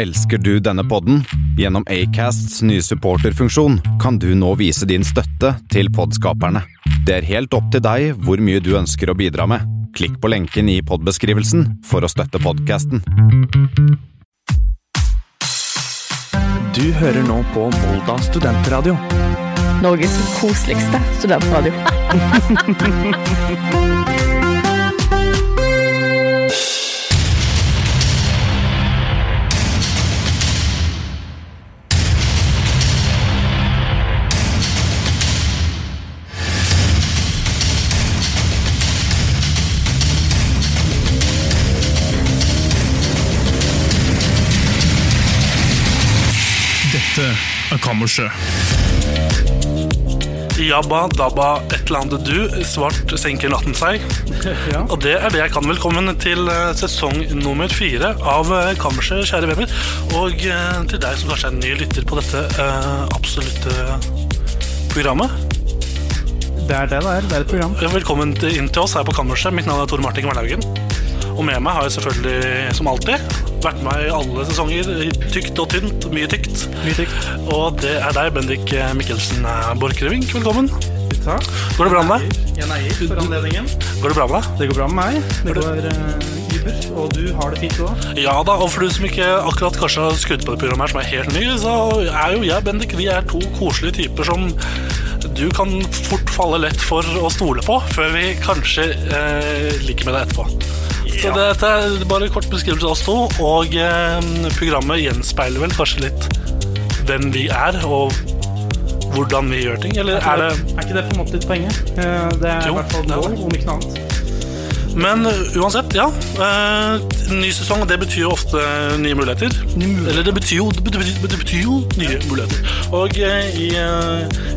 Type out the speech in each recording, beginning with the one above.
Elsker du denne podden? Gjennom Acasts nye supporterfunksjon kan du nå vise din støtte til podskaperne. Det er helt opp til deg hvor mye du ønsker å bidra med. Klikk på lenken i podbeskrivelsen for å støtte podkasten. Du hører nå på Volda studentradio. Norges koseligste studentradio. Kammerset. Jabba dabba et eller annet du, svart senker natten seg. Og det er det jeg kan. Velkommen til eh, sesong nummer fire av eh, Kammerset, kjære venner. Og eh, til deg som kanskje er ny lytter på dette uh, absolutte programmet. Det er det det er. Det er et program. Velkommen inn til oss her på Kammerset. Mitt navn er Tor Martin Kvernhaugen. Og med meg har jeg selvfølgelig, som alltid, vært med i alle sesonger. Tykt og tynt. Mye tykt. Mye tykt. Og det er deg, Bendik Mikkelsen Borchgrevink. Velkommen. Takk. Går det bra med deg? Jeg neier for anledningen. Går det bra med deg? Det går bra med meg. Det går uh, über. Og du har det fint, òg? Ja da, og for du som ikke akkurat kanskje har skrudd på det programmet her, som er helt ny, så er jo jeg Bendik, vi er to koselige typer som du kan fort falle lett for å stole på, før vi kanskje eh, liker med deg etterpå. Så dette er bare en kort beskrivelse av oss to, og eh, programmet gjenspeiler vel kanskje litt hvem vi er, og hvordan vi gjør ting, eller er det Er ikke det på en måte litt poenget? Eh, Det er i Jo, hvert fall det er mål, det. om ikke noe annet. Men uh, uansett, ja. Uh, ny sesong, det betyr jo ofte nye muligheter. Eller det betyr jo, det betyr, det betyr jo nye muligheter. Og i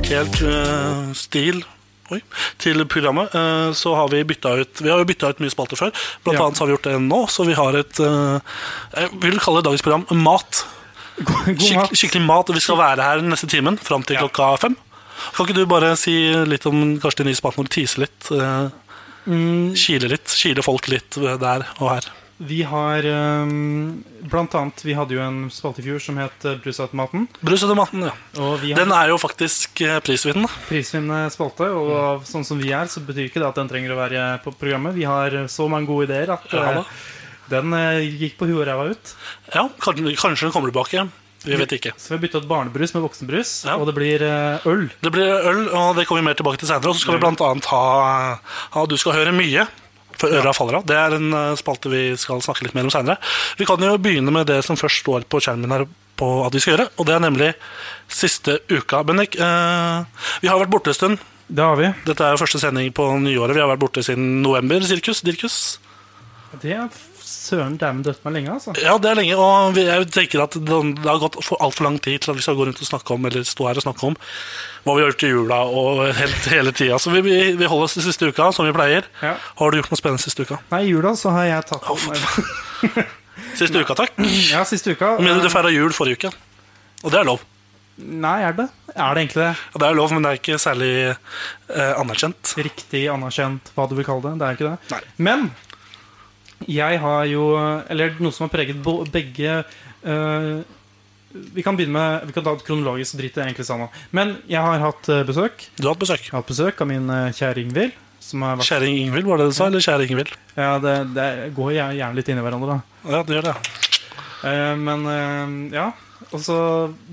helt stil Oi, til programmet uh, så har vi bytta ut Vi har jo bytta ut mye spalter før. Blant Ja. annet har vi gjort det nå, så vi har et uh, Jeg vil kalle dagens program Mat. God, god Skikk, mat. skikkelig mat. og Vi skal være her neste timen fram til Ja. klokka fem. Kan ikke du bare si litt om kanskje de nye spaltene tease litt? Uh, Mm, Kile litt, kile folk litt der og her. Vi har um, Blant annet, vi hadde jo en spalte i fjor som het uh, Brusautomaten. Brusautomaten, ja. Den er jo faktisk eh, prisvinnende. prisvinnende spalte. Og sånn som vi er, så betyr ikke det at den trenger å være på programmet. Vi har så mange gode ideer at Ja, den gikk på huet og ræva ut. Ja, kanskje, den kommer tilbake. Vi vet ikke. Så vi har bytta ut barnebrus med voksenbrus, Ja. og det blir øl. Det blir øl, og det kommer vi mer tilbake til senere. Og så skal vi blant annet ha, ha Du skal høre mye. Før øra faller av. Det er en eh, spalte vi skal snakke litt mer om senere. Vi kan jo begynne med det som først står på skjermen her på at vi skal gjøre, og det er nemlig siste uka. Bendik, eh, vi har vært borte en stund. Det har vi. Dette er jo første sending på nyåret. Vi har vært borte siden november, sirkus. Dirkus. Det er søren dæven dødt meg lenge, altså. Ja, det er lenge, og jeg tenker at det det har gått for altfor lang tid til at vi skal gå rundt og snakke om eller stå her og snakke om hva vi har gjort i jula og helt, hele tida. Så vi, vi, holder oss til siste uka, som vi pleier. Ja. Har du gjort noe spennende siste uka? Nei, i jula så har jeg tatt Siste uka, takk. Ja, siste uka. Men du eh, feira jul forrige uke. Og det er lov. Nei, er det? Er det egentlig det? Ja, Det er lov, men det er ikke særlig eh, anerkjent. Riktig anerkjent, hva du vil kalle det. Det er ikke det. Nei. Men jeg har jo Eller noe som har preget begge uh, Vi kan begynne med Vi kan ta et kronologisk, dritt egentlig sammen. Men jeg har hatt eh, besøk. Du har hatt besøk. Jeg har hatt besøk av min uh, kjære Ingvild. Vært Kjære Ingvild, var det du sa? Eller kjære Ingvild? Ja, det, det går gjerne litt inn i hverandre, da. Ja, det gjør det. Uh, men uh, ja. Altså,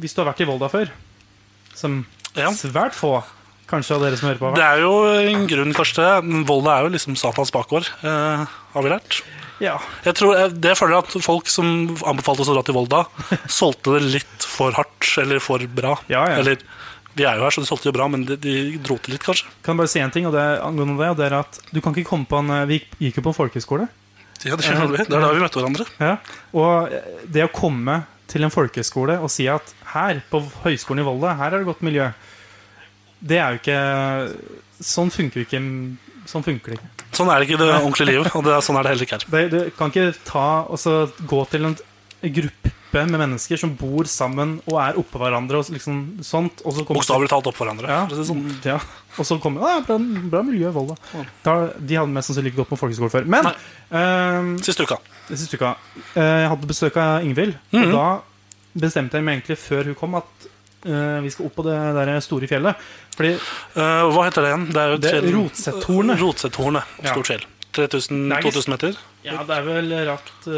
hvis du har vært i Volda før, som Ja. svært få kanskje av dere som hører på, har Det er jo en grunn, kanskje. Volda er jo liksom Satans bakgård, eh, har vi lært. Ja. Jeg tror, det føler jeg at folk som anbefalte oss å dra til Volda, solgte det litt for hardt eller for bra. Ja, ja. Eller, vi er jo her, så de solgte jo bra, men de, de dro til litt, kanskje. Kan jeg bare si en ting og det, er angående det, og det er at du kan ikke komme på en eh, Vi gikk jo på en folkehøyskole. Ja, det, skjønner det er da vi møtte hverandre. Ja. Og eh, det å komme til en folkehøyskole og si at her, på høyskolen i Volda, her er det godt miljø, det er jo ikke Sånn funker ikke Sånn funker det ikke. Sånn er det ikke i det ordentlige livet, og det sånn er det heller ikke her. Du kan ikke ta og gå til en gruppe med mennesker som bor sammen og er oppå hverandre og liksom sånt. Og så Bokstavelig talt opp hverandre. Ja, sånn. ja. Og så kommer ah, bra, bra miljø i Volda. Da, de hadde mest sannsynlig ikke gått på folkehøyskole før. Men ehm, Siste uka. Siste uka. Uh, Jeg hadde besøk av Ingvild, Mhm. og da bestemte jeg meg egentlig før hun kom, at eh, vi skal opp på det der store fjellet. Fordi uh, hva heter det igjen? Det er Det er Rotsetthornet. Rotsetthornet. Stort fjell. 3000, Det er ikke- 2000 meter? Ja, det er vel rakt uh,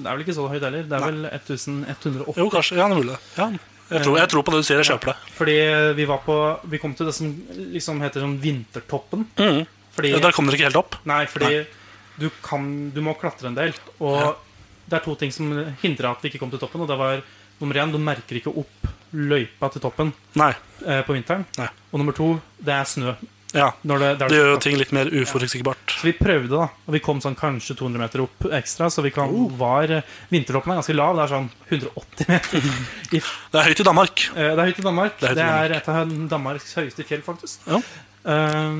Det er vel ikke så høyt heller. Det er vel 1180. Jo, kanskje. Ja, mulig. Ja. Jeg, tror, jeg tror på det du sier. Jeg kjøper det. Fordi vi var på Vi kom til det som liksom heter sånn Vintertoppen. Mm. Fordi Ja, Der kom dere ikke helt opp? Nei, fordi Du, kan, du må klatre en del. Og det er to ting som hindrer at vi ikke kom til toppen. Og det var nummer én, du merker ikke opp løypa til toppen Nei. eh, på vinteren. Nei. Og nummer to, det er snø. Ja. Det, der Det gjør jo ting litt mer uforutsigbart. Så vi prøvde, da. Og vi kom sånn kanskje 200 meter opp ekstra. Så vi kan, Oh. var eh, Vintertoppen er ganske lav. Det er sånn 180 meter. I, Det er høyt i Danmark. eh, det er høyt i Danmark. Det er Det i er, et av Danmarks høyeste fjell, faktisk. Ja. Eh,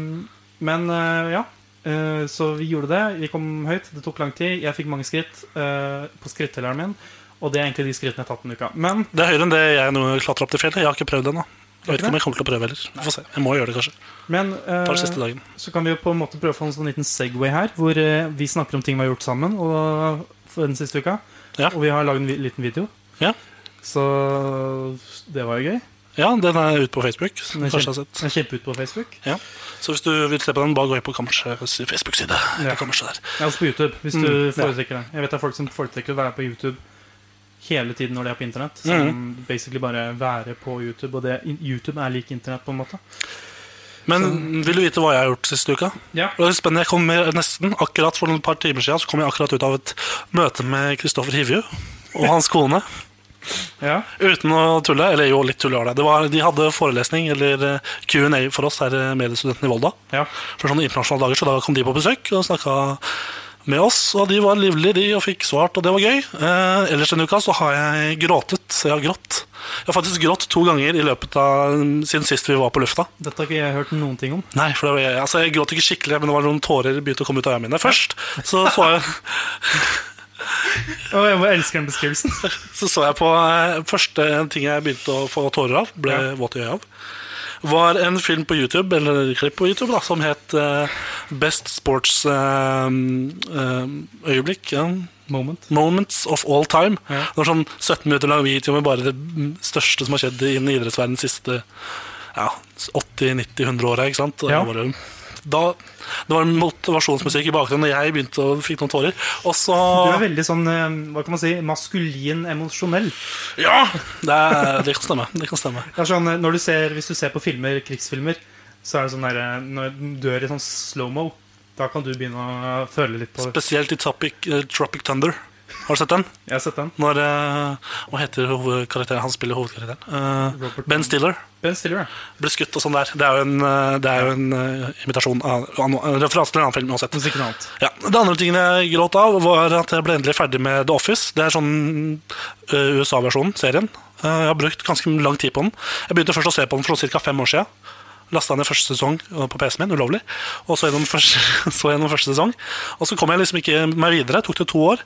men eh, ja. Eh, så vi gjorde det. Vi kom høyt. Det tok lang tid. Jeg fikk mange skritt eh, på skrittelleren min. Og det er egentlig de skrittene jeg har tatt denne uka. Men Det er høyere enn det jeg nå klatrer opp til fjellet. Jeg har ikke prøvd ennå. Jeg vet Ikke om jeg kommer til å prøve heller. Vi får se. Jeg må gjøre det, kanskje. Men eh, så kan vi jo på en måte prøve å få en sånn liten Segway her, hvor eh, vi snakker om ting vi har gjort sammen og for den siste uka. Ja. Og vi har lagd en vi- liten video. Ja. Så det var jo gøy. Ja, den er ute på Facebook. Som Den du er, kanskje har kjempe, sett. den er kjempe ut på Facebook. Ja. Så hvis du vil se på den, bare gå inn på Kammersets Facebook-side. Ja. Det Kammerset der. Ja, også på YouTube, hvis Mm, du ja. foretrekker det. Jeg vet det er folk som foretrekker å være på YouTube hele tiden når de er på internett. Som Mm. basically bare være på YouTube. Og det, YouTube er lik internett, på en måte. Men vil du vite hva jeg har gjort siste uka? Ja. Det er spennende. Jeg kom med nesten akkurat for et par timer siden Så kom jeg akkurat ut av et møte med Kristoffer Hivju og hans kone. Ja. Uten å tulle. Eller jo, litt tull var det. det var, de hadde forelesning, eller eh, Q&A for oss her, eh, mediestudentene i Volda. ja. For sånne internasjonale dager, så da kom de på besøk og snakka med oss. Og de var livlige, de, og fikk svart, og det var gøy. Eh, ellers denne uka så har jeg gråtet. Så jeg har grått. Jeg har faktisk grått to ganger i løpet av siden sist vi var på lufta. Dette har ikke jeg hørt noen ting om. Nei, for det var, altså jeg gråt ikke skikkelig, men det var noen tårer begynte å komme ut av øynene mine. Først så så jeg, Å, jeg elsker den beskrivelsen. så, så jeg på eh, Første ting jeg begynte å få tårer av, ble Ja. våt i øyet av, var en film på YouTube, eller klipp på YouTube, da, som het uh, Best Sports uh, uh, Øyeblikk. Ja. Moment. Moments of all time. Ja. Det var sånn 17 minutter lang video med bare det største som har skjedd innen idrettsverdenen de siste ja, 80-90-100 åra. Ja. Det, da, det var motivasjonsmusikk i bakgrunnen, og jeg begynte å fikk noen tårer. Og så Du er veldig sånn, eh, hva kan man si, maskulin emosjonell. Ja! Det, er, det kan stemme. Det kan stemme. Det sånn, eh, når du ser, Hvis du ser på filmer, krigsfilmer, så er det sånn der, eh, når du dør i sånn slow-mo, da kan du begynne å føle litt på det. Spesielt i Tropic, uh, Tropic Thunder. Har du sett den? Jeg har sett den. Når, uh, hva heter hovedkarakteren? Han spiller hovedkarakteren. Uh, ben Stiller. Ben Stiller, ja. Ble skutt og sånn der. Det er jo en, eh, det er jo en uh, imitasjon av en referanse til en annen film uansett. Ja, Det andre tingen jeg gråt av, var at jeg ble endelig ferdig med The Office. Det er sånn USA-versjonen, serien. Jeg har brukt ganske lang tid på den. Jeg begynte først å se på den for ca. fem år siden. Lasta ned første sesong på PC-en min, ulovlig. Og så gjennom første, så gjennom første sesong. Og så kom jeg liksom ikke meg videre. Tok det to år.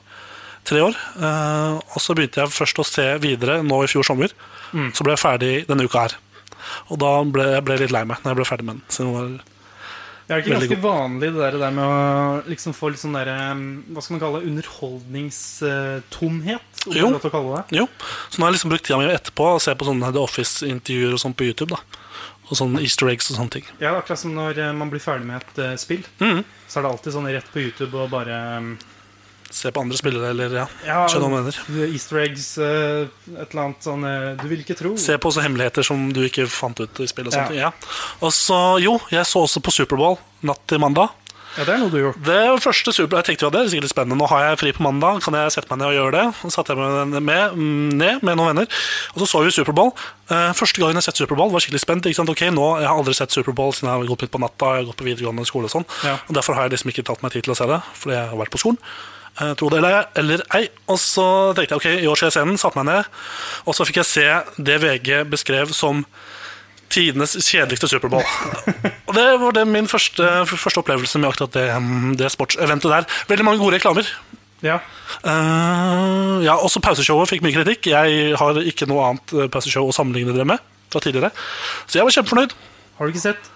Tre år. Eh, og så begynte jeg først å se videre nå i fjor sommer. Så ble jeg ferdig denne uka her. Og da ble jeg ble litt lei meg når jeg ble ferdig med den. Det var Er ikke ganske vanlig det der, det der med å liksom få litt sånn der, hva skal man kalle det, underholdningstomhet? er Jo. Jo, så nå har jeg liksom brukt tida mi etterpå å se på sånne The Office-intervjuer og sånn på YouTube. da Og sånne easter eggs og sånne ting. Ja, akkurat som når eh, man blir ferdig med et uh, spill, Mm. så er det alltid sånn rett på YouTube og bare eh, Se på andre spillere, eller ja. Ja, Skjønner hva du mener. Easter eggs, eh, et eller annet sånn eh, Du vil ikke tro. Se på også hemmeligheter som du ikke fant ut i spillet. Og sånt. Ja. Ja. Og så, jo, jeg så også på Superbowl natt til mandag. Ja, det er noe du gjorde. Det første Superbowl, jeg tenkte jo at det er sikkert litt spennende. Nå har jeg fri på mandag, kan jeg sette meg ned og gjøre det? Så satte jeg meg med, mm, ned med noen venner, og så så vi Superbowl. Eh, første gangen jeg har sett Superbowl, var skikkelig spent. Ikke sant? Ok, nå, Jeg har aldri sett Superbowl siden jeg har gått midt på natta, jeg har gått på videregående skole og sånn. Ja. Og Derfor har jeg liksom ikke tatt meg tid til å se det, fordi jeg har vært på skolen. Eh, tro det eller, eller ei. Og så tenkte jeg ok, i år skal jeg se den, satte meg ned, og så fikk jeg se det VG beskrev som tidenes kjedeligste Superbowl. og det var det min første, første opplevelse med akkurat det, det sportseventet der. Veldig mange gode reklamer. Ja. Uh, ja, Også pauseshowet fikk mye kritikk. Jeg har ikke noe annet eh, pauseshow å sammenligne det med fra tidligere. Så jeg var kjempefornøyd. Har du ikke sett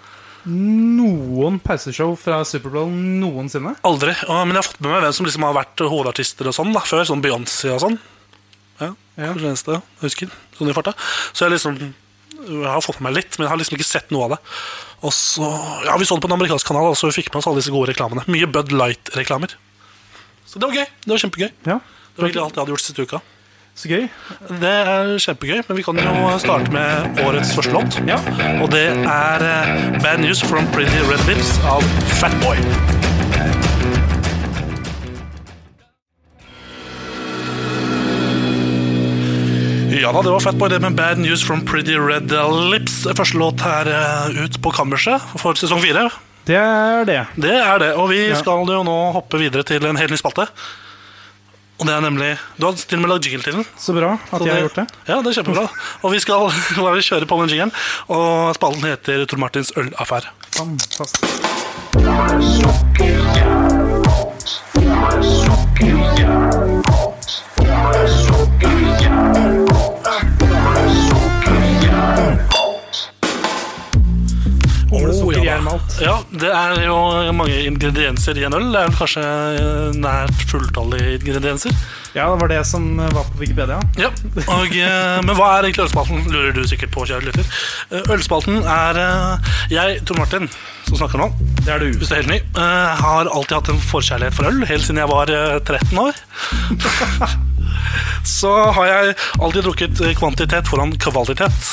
noen pauseshow fra Superbowl noensinne? Aldri. Men jeg har fått med meg hvem som liksom har vært hovedartister og sånn da, før. Sånn Beyoncé og sånn. Ja, Ja. det eneste jeg husker. Sånn i farta. Så jeg liksom jeg har fått med meg litt, men jeg har liksom ikke sett noe av det. Og så, ja, Vi så det på en amerikansk kanal, så vi fikk med oss alle disse gode reklamene. Mye Bud Light-reklamer. Så det var gøy. Det var kjempegøy. Ja, Det var egentlig alt jeg hadde gjort siste uka. Så gøy. Det er kjempegøy, men vi kan jo starte med årets første låt. Ja. Og det er eh, Bad News from Pretty Red Lips av Fatboy. Ja da, det var Fatboy, det med Bad News from Pretty Red Lips. Første låt her eh, ut på kammerset for sesong fire. Det er det. Det er det, og vi Ja. skal jo nå hoppe videre til en hel ny spalte. Og det er nemlig Du har til og med lagd jingle til den. Så bra at Så jeg har gjort det. Ja, det er kjempebra. Og vi skal bare kjøre på med jingelen. Og spalten heter Tor Martins ølaffære. Fantastisk. Ja det er jo mange ingredienser i en øl. Det er kanskje eh, nært fulltallige ingredienser. Ja, det var det som var på Wikipedia. Ja, og, eh, Men hva er egentlig ølspalten, lurer du sikkert på, kjære lytter. Eh, Ølspalten er eh, jeg, Tor Martin, som snakker nå. Det er du. Hvis du er helt ny. eh, har alltid hatt en forkjærlighet for øl, helt siden jeg var eh, 13 år. Så har jeg alltid drukket eh, kvantitet foran kvalitet.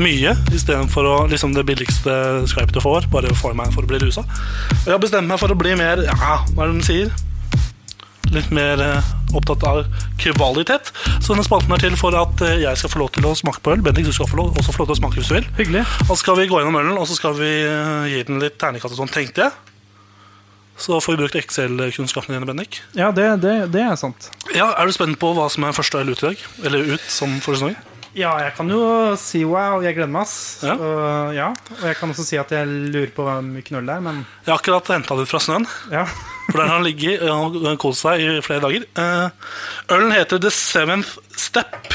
Mye istedenfor liksom det billigste Skype du får, bare for meg for å bli rusa. Og jeg har bestemt meg for å bli mer Ja, hva er det de sier? Litt mer eh, opptatt av kvalitet. Så denne spalten er til for at eh, jeg skal få lov til å smake på øl. Bendik, du skal få lov, også få lov til å smake hvis du vil. Hyggelig. Og så skal vi gå gjennom ølen, og så skal vi eh, gi den litt terningkast og sånn, tenkte jeg. Så får vi brukt Excel-kunnskapene dine, Bendik. Ja, det, det, det er sant. Ja, Er du spent på hva som er første øl ut i dag? Eller ut, som for sesongen? Ja, jeg kan jo si wow, jeg gleder meg, ass. Ja. Og, ja. og jeg kan også si at jeg lurer på hvem mye knøll det er, men Jeg har akkurat henta det ut fra snøen, ja. for der har den ligget og kost seg i flere dager. Uh, Ølen heter The Seventh Step,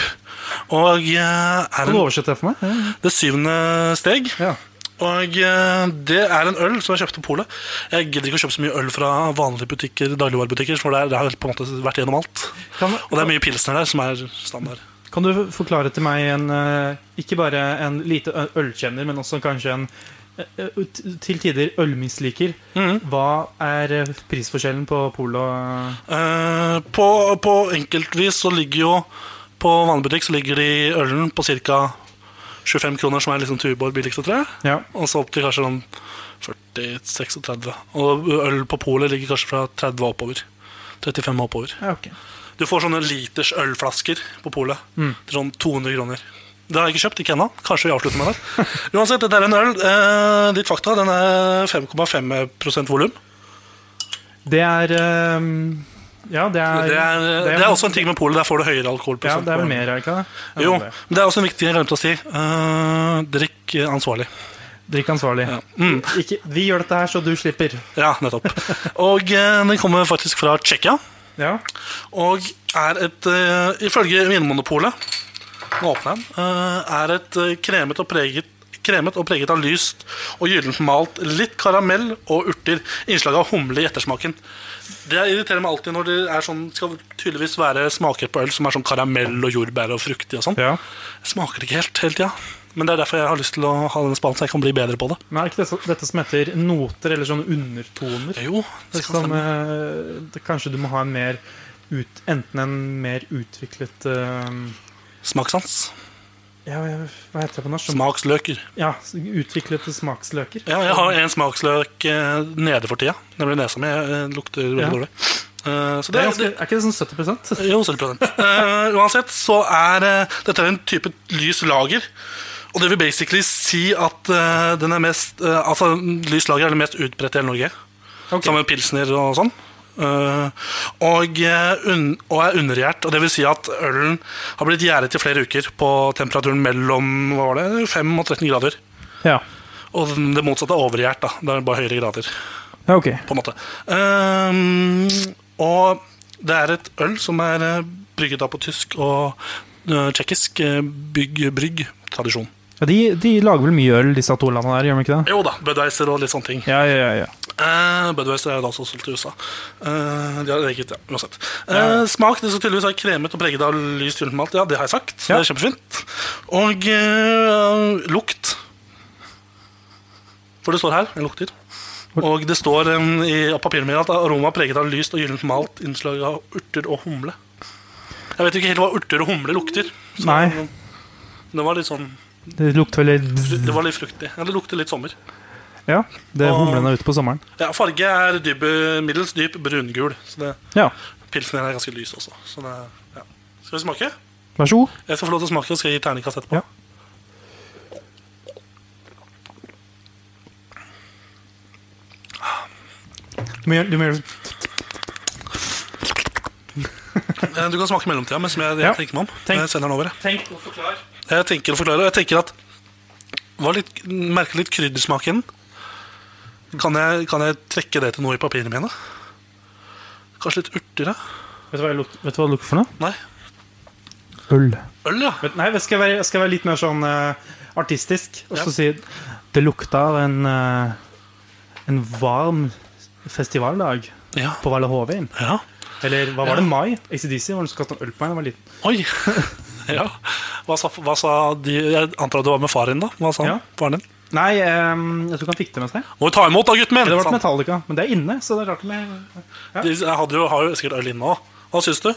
og uh, er Kan du oversette det for meg? Ja. det syvende steg. ja. Og eh, det er en øl som jeg kjøpte på polet. Jeg gidder ikke å kjøpe så mye øl fra vanlige butikker, dagligvarebutikker, for det, er, det har på en måte vært gjennom alt. Kan, Og det er mye pilsner der som er standard. Kan du forklare til meg en eh, ikke bare en lite ølkjenner, men også kanskje en til tider ølmisliker? Mm. Hva er eh, prisforskjellen på Pol og Eh, på, på enkeltvis så ligger jo På vanlig butikk så ligger de ølen på ca. 25 kroner, som er liksom Tuborg billigste, tror jeg. Ja. Og så opp til kanskje sånn 40-36. Og øl på polet ligger kanskje fra 30 og oppover. 35 og oppover. ja, ok. Du får sånne liters ølflasker på polet til sånn 200 kroner. Det har jeg ikke kjøpt, ikke ennå. Kanskje vi avslutter med det. Uansett, dette er en øl. Eh, ditt fakta, den er 5,5% volum. Det er eh, Ja, det er Det er, det er også en ting med polet. Der får du høyere Ja, det er vel mer, er det ikke det? Jo, det. men det er også en viktig ting jeg glemte å si. Eh, drikk ansvarlig. Drikk ansvarlig. Ja. Mm. Ikke, vi gjør dette her, så du slipper. Ja, nettopp. Og eh, den kommer faktisk fra Tsjekkia. Ja. Og er et, uh, ifølge Vinmonopolet, nå åpner jeg den, eh, er et eh, kremet og preget Kremet og preget av lyst og gyllent malt, litt karamell og urter. Innslag av humle i ettersmaken. Det irriterer meg alltid når det er sånn, skal tydeligvis være smaker på øl som er sånn karamell og jordbær og fruktig og sånn. ja. Smaker ikke helt hele tida. Men det er derfor jeg har lyst til å ha denne spalten, så jeg kan bli bedre på det. Men er ikke det, som- dette som heter noter, eller sånne undertoner? Jo, det skal Som, stemme. eh, det, kanskje du må ha en mer ut, Enten en mer utviklet uh, Smakssans. ja, Hva heter det på norsk? Smaksløker. Ja, utviklede smaksløker. Ja, jeg har en smaksløk eh, nede for tida. Nemlig nesa mi lukter veldig Ja. dårlig. Uh, så Det det, er, ganske, er ikke det sånn 70 jo, 70 uh, Uansett så er uh, dette er en type lys lager. Og det vil basically si at uh, den er mest uh, Altså, lys lager er det mest utbredte i hele Norge. Okay. Sammen med pilsner og sånn. Uh, og, un og er undergjært. Og det vil si at ølen har blitt gjæret i flere uker på temperaturen mellom hva var det, 5 og 13 grader. Ja. Og det motsatte er overgjært. da Det er bare høyere grader. ja, ok. på en måte Og det er et øl som er brygget da på tysk og tsjekkisk eh, bygg, brygg tradisjon. Ja, de, de lager vel mye øl, disse to landene der, gjør de ikke det? Jo da, Budweiser og litt sånne ting. Ja, ja, ja. Uh, Budweiser er da også solgt til USA. Uh, de har eget, ja, uansett. Eh, smak det skal tydeligvis være kremet og preget av lyst gyllent malt. Ja, det har jeg sagt. Det er kjempefint. Og eh, lukt. For det står her. En lukter. Og det står um, i papiret mitt at aroma er preget av lyst og gyllent malt, innslag av urter og humle. Jeg vet ikke helt hva urter og humle lukter. så Nei. Det var litt sånn Det lukter veldig Det var litt fruktig. Ja, det lukter litt sommer. Ja, det Og- humlene ute på sommeren. Ja, Farge er dyp, middels dyp brungul. Så det, Ja, pilsen er ganske lys også. Så det, ja. Skal vi smake? vær så god. Jeg skal få lov til å smake og skal gi terningkast etterpå. Ja. Du må du må gjøre Eh, Du kan smake i mellomtida mens jeg, jeg Ja. tenker meg om. Tenk. Jeg sender den over. Tenk og forklar. Jeg tenker å forklare, og jeg tenker at var litt, merker litt kryddersmak i den. Kan jeg, kan jeg trekke det til noe i papirene mine? Kanskje litt urter? ja? Vet du hva, jeg lukter, vet du hva det lukter for noe? Nei. Øl. Øl, ja. Vet, nei, jeg skal være, jeg skal være litt mer sånn uh, artistisk. Og så Ja. si det lukta av en, uh, en varm festivaldag Ja. på Valle Hovin. ja. Eller hva var det? Mai? ACDC var det som kastet øl på meg da jeg var liten. Oi. ja. Hva sa, hva sa de Jeg antar at det var med far din, da? Hva sa? Ja. Faren din? Nei, um, jeg tror ikke han fikk det med seg. Må vi ta imot, da, gutten min! Det var. Metallica, men det er inne, så det er rart med De jeg hadde jo, har jo sikkert øl inne òg. Hva syns du?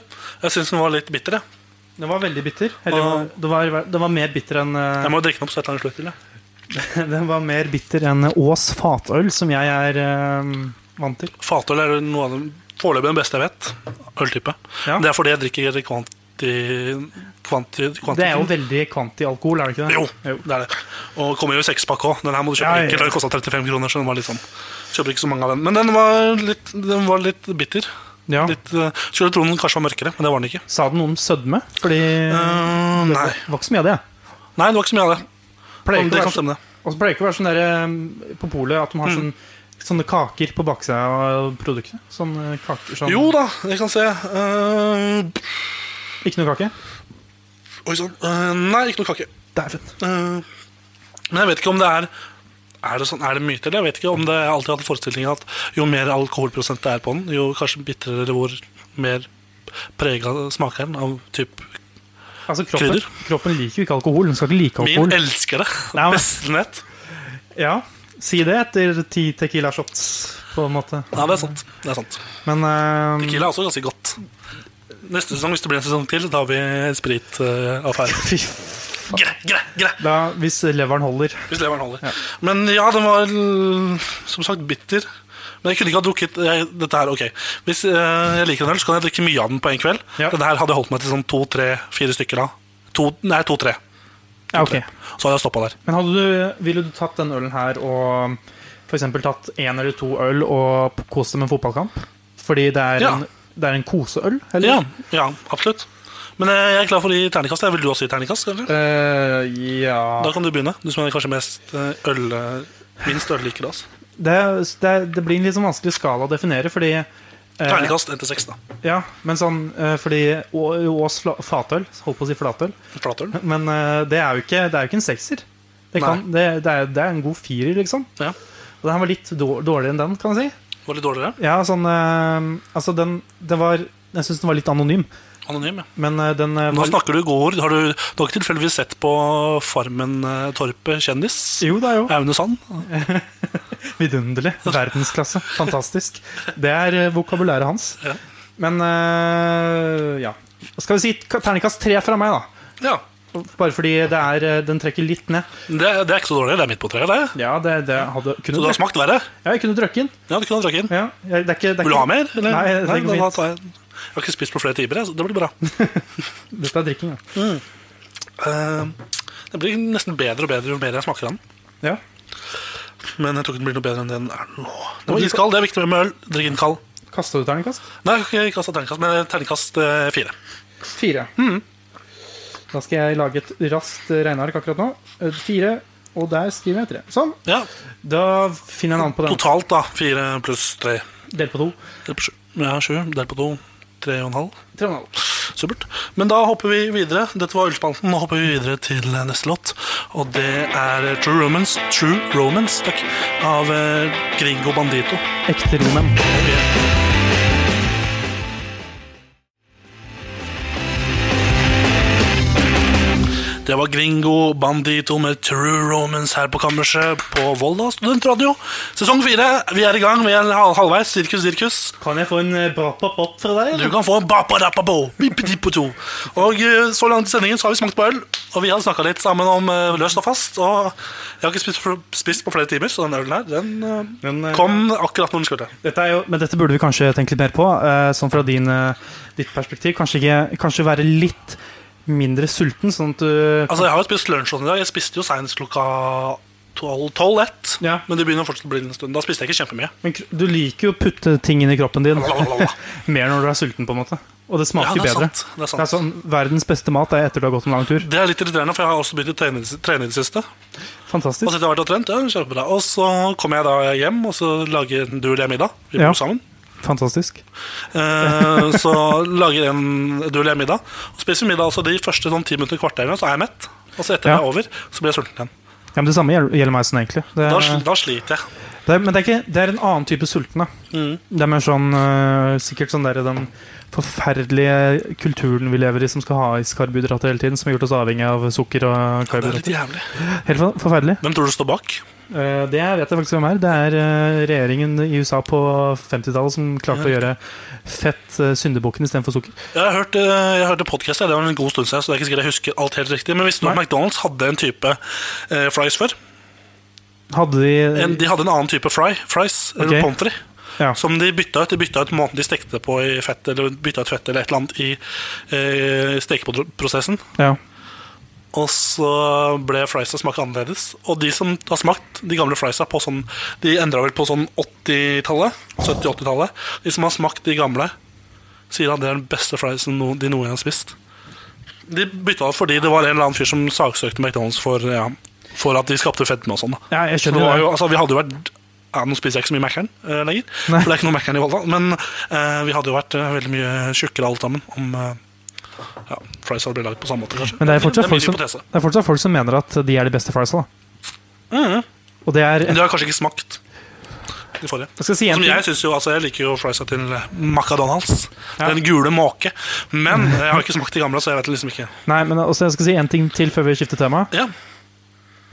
Jeg syns den var litt bitter. Jeg, Den var veldig bitter. Eller, uh, det, var, det var mer bitter enn uh, jeg må drikke den opp så et eller annet slutt til. jeg. Den var mer bitter enn Ås fatøl, som jeg er uh, vant til. Fatøl er noe av den foreløpig den beste jeg vet. Øltype. Ja. Det er fordi jeg drikker kvanti... kvanti, kvanti Det er jo veldig kvanti-alkohol, er det ikke det? Jo, det er det. Og kommer jo i sekspakke òg. Den her må du kjøpe Ja, ja, ja. Den kosta 35 kroner, så den var litt sånn Kjøper ikke så mange av den. Men den var litt, den var litt bitter. Ja. Litt, eh, skulle tro den kanskje var mørkere, men det var den ikke. Sa den noe om sødme? Fordi uh, det var, var ikke så mye av det. nei, det var ikke så mye av det. Pleier Om det kan stemme, det. Og så pleier det ikke å være sånn der, eh, på polet at de har sånn, sånne kaker på baksida av produktet. Sånne kaker sånn Jo da, jeg kan se. Eh, Ikke noe kake? oi sann. Uh, nei, ikke noe kake. Dæven. Uh, men jeg vet ikke om det er er det, sånn, er det myte, eller? Jeg vet ikke om det jeg alltid hatt forestillingen at jo mer alkoholprosent det er på den, jo kanskje bitrere eller hvor mer prega smaker den av typ Altså, kroppen, Krydder. kroppen liker jo ikke alkohol. Den skal ikke like Min elsker det. Ja, men- Beste. Ja, Si det etter ti Tequila shots, på en måte. Ja, det er sant. Det er sant. Men eh, Tequila er også ganske godt. Neste sesong, hvis det blir en sesong til, da har vi spritaffære. Uh, f- Gre, gre, gre. da, Hvis leveren holder. Hvis leveren holder. Men ja, den var som sagt bitter. Men jeg kunne ikke ha drukket jeg, dette her, ok Hvis eh, jeg liker en øl, så kan jeg drikke mye av den på en kveld. Ja. Denne her hadde holdt meg til sånn to, tre, fire stykker da. To, nei, to-tre. Ja, ok. Så hadde jeg stoppa der. Men hadde du, ville du tatt den ølen her og f.eks. tatt én eller to øl og kost deg med en fotballkamp? Fordi det er, Ja. en, det er en koseøl? Eller? Ja, ja, absolutt. Men eh, jeg er klar for å gi terningkast. Vil du også gi terningkast? Eller? Eh, ja Da kan du begynne. Du som er kanskje mest eh, øl, minst ølliker av oss. det, det, det blir en litt sånn vanskelig skala å definere, fordi eh, Terningkast 1 til 6, da. Ja, men sånn eh, Fordi Å- Ås fla- fatøl Holdt på å si flatøl. Flatøl. Men eh, det er jo ikke, det er jo ikke en sekser. Det, kan, det, det, er, det er en god firer, liksom. Ja. Og den her var litt dår- dårligere enn den, kan jeg si. Var litt dårligere. Ja, sånn eh, Altså, den Det var Jeg syns den var litt anonym. Anonym, ja. Men eh, den eh, Nå var snakker du gård. Har du, du har ikke tilfeldigvis sett på Farmen eh, Torpet kjendis? Jo da, jo. Aune Sand? Vidunderlig. Verdensklasse. Fantastisk. Det er eh, vokabulæret hans. Ja. Men eh, ja. Skal vi si ka- terningkast tre fra meg, da. Ja. Bare fordi det er, eh, den trekker litt ned. Det, det er ikke så dårlig. Det er midt på treet, det. Ja, det, det hadde Så du har smakt verre? Ja, jeg kunne drukket den. Ja, du kunne drukket den. Ja, det er ikke, det er Vil du ikke- ha mer? Eller? Nei, det er ikke da fint. jeg, jeg har ikke spist på flere timer, så det blir bra. Dette er drikking, ja. Eh, det blir nesten bedre og bedre jo mer jeg smaker den. ja. Men jeg tror ikke den blir noe bedre enn den er nå. Den var iskald. Det er viktig med øl. Drikk den kald. Kasta du terningkast? Nei, jeg har ikke kastet terningkast, men terningkast fire. fire. Fire. Da skal jeg lage et raskt regneark akkurat nå. Eh, Fire, og der skriver jeg tre. Sånn. Ja, Da finner jeg navn på den. Totalt, da. Fire pluss tre. Del på to. Delt på sju. Ja, sju. Delt på to. Tre og en halv. Tre og en halv. Supert. Men da hopper vi videre. Dette var Ølspalten. Nå hopper vi videre til neste låt. Og det er True Romance, True Romance takk, av eh, Gringo Bandito. Ekte romen. Det var Gringo Bandito med True Romance her på kammerset på Volda studentradio. Sesong fire. Vi er i gang. Vi er hal- halvveis. Sirkus, sirkus. Kan jeg få en bra-pop-pop fra deg? Du kan få en bapa-dapa-bo. Og eh, så langt i sendingen så har vi smakt på øl. Og vi har snakka litt sammen om eh, løst og fast. Og jeg har ikke spist, spist på flere timer, så den ølen her den eh, Men, eh, kom akkurat når den skulle. Dette er jo, men dette burde vi kanskje tenke litt mer på. eh, sånn fra din, eh, ditt perspektiv. Kanskje, ikke, kanskje være litt mindre sulten, sånn at du Altså, Jeg har jo spist lunsj sånn i dag. Jeg spiste jo senest klokka 12-1. Ja. Men det begynner fortsatt å bli en stund. Da spiste jeg ikke kjempemye. Men du liker jo å putte ting inn i kroppen din mer når du er sulten, på en måte. Og det Ja, smaker det er bedre. sant. Det er sant. Det er sånn, Verdens beste mat er etter du har gått en lang tur. Det er litt irriterende, for jeg har også begynt å trene, det- trene i det siste. Og Fantastisk. så etter hvert og trent, ja, kjempebra. Og så kommer jeg da hjem og så lager du og jeg middag. Vi bor Ja. sammen. Fantastisk. Eh, så lager en du eller jeg middag. Og spiser middag altså de første sånn ti minutter kvarterene, så er jeg mett. Og så etter Ja. det er over, så blir jeg sulten igjen. Ja, men Det samme gjelder meg sånn, egentlig. Det, Da, da sliter jeg. det, men det er, ikke, det er en annen type sulten. da Mm. Det er mer sånn øh, sikkert sånn der, den forferdelige kulturen vi lever i, som skal ha i karbohydrater hele tiden, som har gjort oss avhengig av sukker og Det er litt jævlig. Helt forferdelig. Hvem tror du står bak? Uh, det vet jeg faktisk hvem er. Det er uh, regjeringen i USA på 50-tallet som klarte å gjøre fett uh, syndebukken istedenfor sukker. Jeg har hørt, jeg hørte podcast, det var en god stund siden, så det er ikke sikkert jeg husker alt helt riktig. Men visste du at McDonald's hadde en type fries før? Hadde de En, de hadde en annen type fry, fries, Okay. pommes frites. Ja. Som de bytta ut. De bytta ut måten de stekte på i fett, eller bytta ut fett eller et eller annet i eh, stekeprosessen. ja. Og så ble friesa smakt annerledes. Og de som har smakt de gamle friesa på sånn De endra vel på sånn 80-tallet. 70-80-tallet. De som har smakt de gamle, sier at det er den beste friesen de noen gang har spist. De bytta fordi det var en eller annen fyr som saksøkte McDonald's for, ja, for at de skapte fedme og sånn. ja, jeg Så skjønner var det. jo, altså, vi hadde jo vært ja, Nå spiser jeg ikke så mye Mækkern uh, lenger, Nei. for det er ikke noe Mækkern i Volda. Men uh, vi hadde jo vært uh, veldig mye tjukkere alle sammen om eh, ja, fries hadde blitt lagd på samme måte, kanskje. Men det er fortsatt er folk som, det er fortsatt folk som mener at de er de beste friesa. Mhm. Og det er Men de har kanskje ikke smakt de forrige. Jeg si Som jeg synes jo, altså jeg liker jo friesa til McDonald's. Ja. Den gule måke. Men jeg har ikke smakt de gamle, så jeg vet liksom ikke. Nei, men også, jeg skal si en ting til før vi skifter tema. Ja,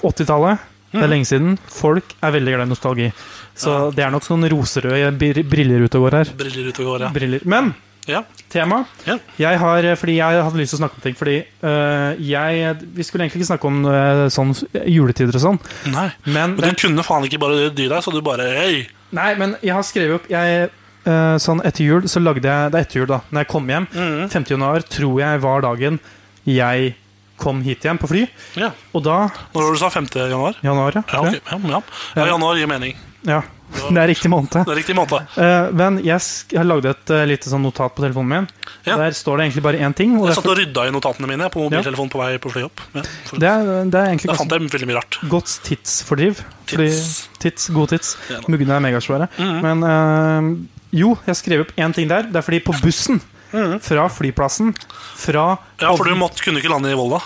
80-tallet, det er lenge siden. Folk er veldig glad i nostalgi. Så det er nok sånn roserøde briller ute og går her. Briller ute og går, ja. Briller. Men ja. tema Ja. jeg har, Fordi jeg hadde lyst til å snakke om ting. Fordi øh, jeg Vi skulle egentlig ikke snakke om øh, sånn juletider og sånn. Nei. Men, Men du kunne faen ikke bare dy deg, så du bare hey. nei, men jeg har skrevet opp jeg, øh, Sånn etter jul så lagde jeg Det er etter jul, da. Når jeg kom hjem. Mm. 5. januar tror jeg var dagen jeg kom hit igjen på fly. Ja. Og da Når var det du sa 5. januar? Januar, ja. Ja, okay. ja, ja. ja, januar gir mening. ja. Det er riktig måned. Det er riktig måned. Uh, men jeg har lagde et uh, lite sånn notat på telefonen min. Ja. Der står det egentlig bare én ting. Jeg satt og rydda i notatene mine på mobiltelefonen på vei på fly opp. Ja, for, det, er, det er egentlig fant jeg veldig mye rart. godt tidsfordriv. Tits. tits, God tids. Ja. Muggene er megasvære. -hmm. Men uh, jo, jeg skrev opp én ting der. Det er fordi på bussen Mhm. fra flyplassen fra Ja, for du måtte, kunne ikke lande i Volda.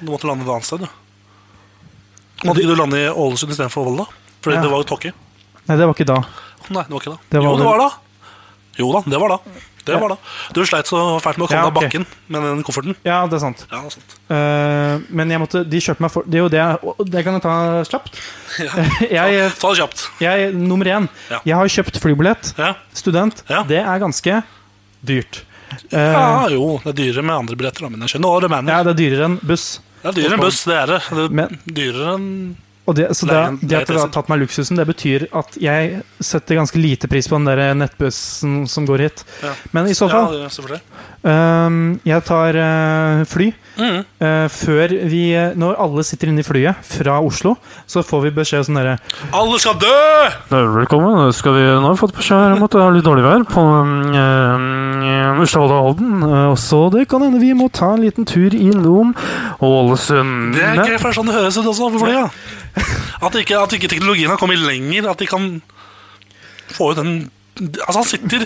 Du måtte lande et annet sted. Du. Måtte ikke du lande i Ålesund istedenfor Volda? Fordi Ja. det var jo tåke. Nei, det var ikke da. Nei, det var ikke da. Det var jo, det var da. Jo da, det var da. Det Ja. var da. Du sleit så fælt med å komme Ja, deg av ok. bakken med den kofferten. Ja, det er sant. Ja, det er sant. Uh, men jeg måtte, de kjørte meg for Det er jo det Det kan jeg ta kjapt. jeg, Ta det kjapt. jeg, nummer én. Ja. Jeg har kjøpt flybillett. Ja. Student. Ja. Det er ganske dyrt. Eh, ja, jo, det er dyrere med andre billetter, men jeg skjønner hva du mener. ja, det er dyrere enn buss. Det er dyrere enn buss, det er det. det er dyrere enn Og det, så det, det at dere har tatt meg luksusen, det betyr at jeg setter ganske lite pris på den der nettbussen som går hit. Ja. Men i så fall, Ja, øhm, jeg tar øh, fly. Mm. Øh, før vi Når alle sitter inne i flyet fra Oslo, så får vi beskjed sånn derre Alle skal dø! Velkommen. Skal vi, nå har vi fått beskjed her om at det er litt dårlig vær på uh, og Halden. så det kan hende vi må ta en liten tur innom Ålesund. Det er gøy, for det er sånn det høres ut også på flyet. At ikke, at ikke teknologien har kommet lenger. At de kan få ut den Altså, han sitter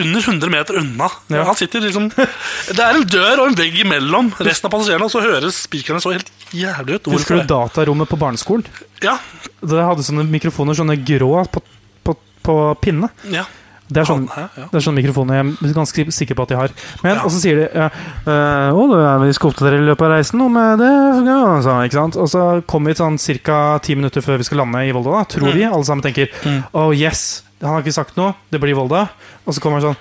under 100 meter unna. Ja. Han sitter liksom Det er en dør og en vegg imellom resten av passasjerene, og så høres spikerne så helt jævlig ut. Husker du datarommet på barneskolen? Ja. Det hadde sånne mikrofoner, sånne grå på, på, på pinne. ja. Det er, sånn, det er sånne mikrofoner jeg er ganske sikker på at de har. Men, Ja. Og så sier de ja, eh, Å, vi skal oppdatere i løpet av reisen eh, det ja, så, ikke sant? Og så kommer vi sånn ca. ti minutter før vi skal lande i Volda. Da, tror vi. Alle sammen tenker Mm. Oh yes, han har ikke sagt noe. Det blir Volda. Og så kommer han sånn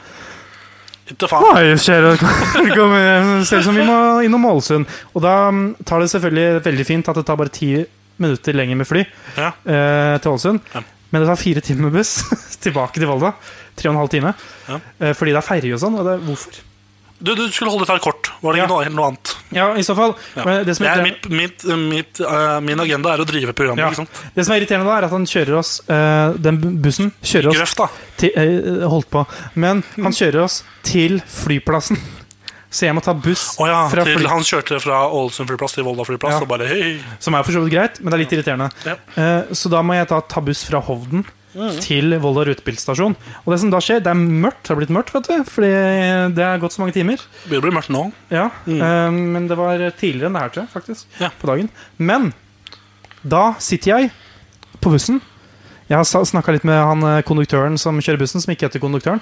Nei, faen. Det Ser ut som vi må innom Ålesund. Og da mm, tar det selvfølgelig veldig fint at det tar bare ti minutter lenger med fly Ja. eh, til Ålesund. Ja. Men det tar fire timer med buss tilbake til Volda. Tre og en halv time. Ja. Eh, fordi det er ferje og sånn. Og det, hvorfor? Du, du skulle holde deg kort. Var det Ja. noe, noe annet? Ja, i så fall. Ja. Det, som er, Jeg, mitt, mitt, mitt, eh, min agenda er å drive programmet. Ja. ikke sant? det som er irriterende, da er at han kjører oss uh, Den bussen kjører oss Grøft, da. til, uh, Holdt på. Men han kjører oss til flyplassen. Så jeg må ta buss oh, ja, fra til fly... Han kjørte fra Ålesund flyplass til Volda flyplass Ja. bare hey. Som er for så vidt greit, men det er litt irriterende. Så da må jeg ta, ta buss fra Hovden Mm. til Volda rutebilstasjon. Og det som da skjer, det er mørkt. Det har blitt mørkt, vet du. Fordi det har gått så mange timer. Begynner å bli mørkt nå. Ja, eh, Men det var tidligere enn det her, tror jeg, faktisk. Ja. På dagen. Men da sitter jeg på bussen. Jeg har snakka litt med han eh, konduktøren som kjører bussen, som ikke heter konduktøren.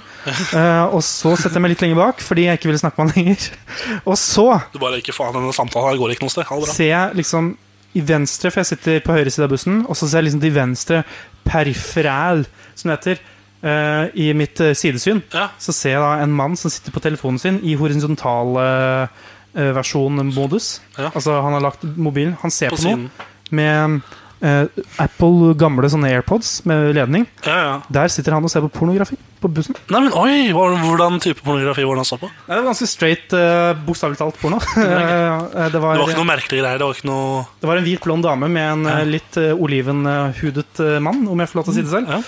Uh, og så setter jeg meg litt lenger bak, fordi jeg ikke ville snakke med han lenger. Og så Du bare ikke faen, denne samtalen her går ikke noe sted. Det ser jeg liksom i venstre, for jeg sitter på høyre side av bussen, og så ser jeg liksom til venstre perifral, som det heter, eh, i mitt eh, sidesyn. Ja. Så ser jeg da en mann som sitter på telefonen sin i horisontal eh, eh, versjon-modus. Ja. Altså han har lagt mobilen, han ser På på, siden. noe med eh, Apple gamle sånne AirPods med ledning. Ja, ja. Der sitter han og ser på pornografi på bussen. Nei, men oi, hvordan type pornografi var det han så på? Det var ganske straight, uh, bokstavelig talt porno. Eh, det, var, Det var ikke noe merkelige greier. Det var ikke noe Det var en hvit, blond dame med en Ja. eh, litt uh, olivenhudet uh, mann, om jeg får lov til å si det selv. ja,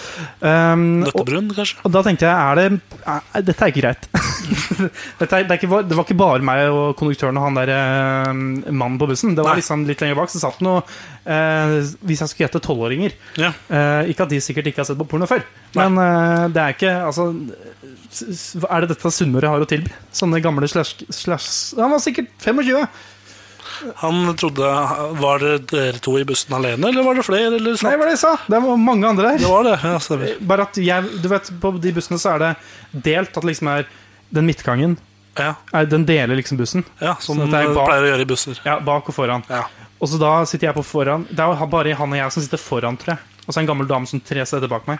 Um, Nøttebrun, kanskje? og da tenkte jeg er det, er, Dette er ikke greit. er, det, er ikke, det var ikke bare meg og konduktøren og han der uh, mannen på bussen. Det var Nei. liksom litt lenger bak. Så satt noe eh, Hvis jeg skulle gjette tolvåringer Ja. Ikke at de sikkert ikke har sett på porno før, men eh, det er ikke Altså Er det dette Sunnmøre har å tilby? Sånne gamle slash, slash Han var sikkert 25! Han trodde Var det dere to i bussen alene, eller var det flere? Eller Nei, sånn? var det jeg sa? Det var mange andre her. Det var det. Ja, stemmer. Bare at jeg, du vet, På de bussene så er det delt. At det liksom er den midtgangen Ja, er, Den deler liksom bussen. ja som Sånn det er det bak- pleier å gjøre i busser. Ja, Bak og foran. Ja. Og så da sitter jeg på foran. Det er bare han og jeg som sitter foran, tror jeg. Og så en gammel dame som tre seter bak meg.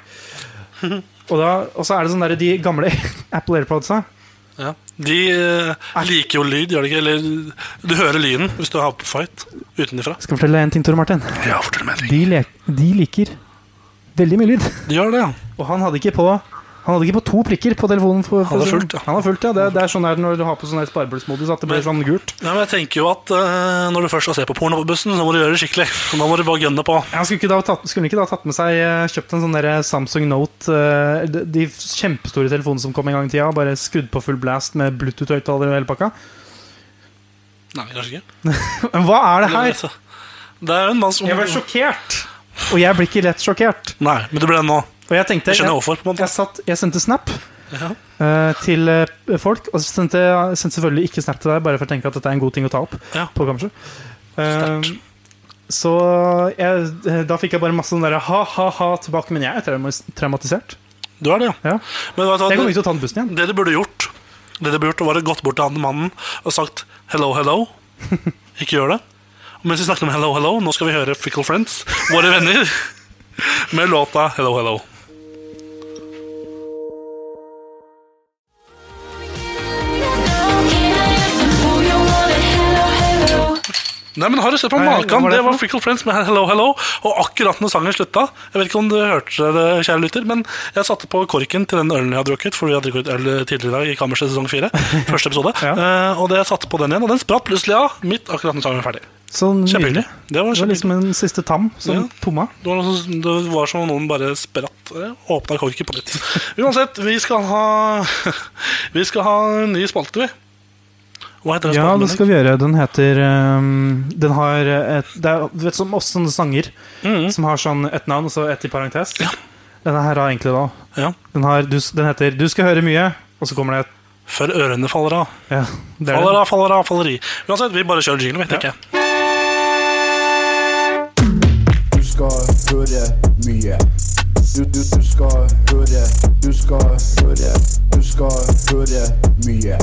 Og, da, og så er det sånn der, de gamle Apple AirPodsa. Ja. De eh, liker jo lyd, gjør de ikke? Eller du hører lyden hvis du har på fight utenfra. Skal jeg fortelle deg en ting, Tore Martin. Ja, fortell meg. De, le de liker veldig mye lyd. De gjør det, ja. Og han hadde ikke på han hadde ikke på to prikker på telefonen. For, for, Han hadde fullt, ja. Han hadde fullt, ja. Det, det er sånn her når du har på sånn spareblussmodus at det blir sånn gult. ja men jeg tenker jo at uh, når du først skal se på porno på bussen, så må du gjøre det skikkelig. Så da må du bare gønne på. Han skulle ikke da tatt, skulle ikke da tatt med seg eh, kjøpt en sånn der Samsung Note uh, de, de kjempestore telefonene som kom en gang i tida, bare skrudd på full blast med Bluetooth-høyttaler og hele pakka? Nei, kanskje ikke. Hva er det her? Det er en mann som Jeg ble sjokkert! Og jeg blir ikke lett sjokkert. Nei, men du ble det nå. Og jeg tenkte Jeg Jeg, jeg, satt, jeg sendte snap ja. uh, til uh, folk, og så sendte jeg sendte selvfølgelig ikke snap til deg, bare for å tenke at dette er en god ting å ta opp Ja. på kammerset. Eh, så da fikk jeg bare masse sånn derre ha-ha-ha tilbake, men jeg er traumatisert. Du er det, ja. Ja. Men vet Jeg kommer ikke til å ta den bussen igjen. det du burde gjort, Det du burde gjort var å gått bort til han mannen og sagt 'hello, hello'. Ikke gjør det. Og mens vi snakker om 'hello, hello', nå skal vi høre Fickle Friends, våre venner, med låta 'Hello, hello'. Nei, men Har du sett på maken? det var Frickle Friends med Hello Hello. Og akkurat når sangen slutta Jeg vet ikke om du hørte det, kjære lytter, men jeg satte på korken til den ølen jeg har drukket, for vi har drukket øl tidligere i dag i Kammerset sesong fire. Første episode. Ja. uh, og det jeg satte på den igjen, og den spratt plutselig av midt akkurat når sangen var ferdig. Sånn. Kjempehyggelig. Det Det var liksom en siste tam som Ja. tomma. Det var, som- det var som om noen bare spratt eh, Åpna korken på nytt. Uansett, vi skal ha Vi skal ha en ny spalte, vi. Hva heter den Ja, det skal vi gjøre. Den heter um, Den har et Det er du vet, som også sånne sanger mm. som har sånn et navn og så et i parentes. Denne her har egentlig da Ja. den, har, du, den heter 'Du skal høre mye, Og så kommer det et Før ørene faller av. Ja, det er Faller det. av, faller av, faller i. Uansett, vi bare kjører jingle, vet Ja. ikke. Du skal høre mye. Du, du, du skal høre, du skal høre, du skal høre mye.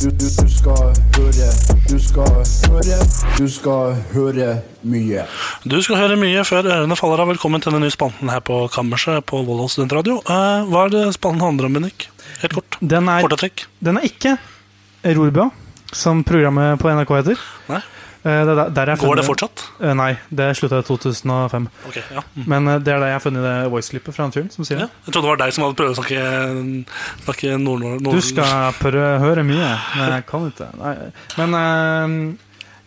Du, du, du skal høre, du skal høre, du skal høre mye. Du skal høre mye før ørene faller av. Velkommen til den nye spalten her på Kammerset på Volda studentradio. Eh, hva er det spalten handler om, Bennik? Helt kort. Den er, den er ikke Rorbua, som programmet på NRK heter. Nei? Eh, Det er der- Går det fortsatt? Eh, Nei, det slutta i 2005. Okay, ja. Mm. Men eh, det er der jeg har funnet det voice-klippet fra han fyren som sier ja. Jeg trodde det var deg som hadde prøvd å snakke, snakke nord nord Du skal prøve høre mye. men jeg kan ikke. Nei. Men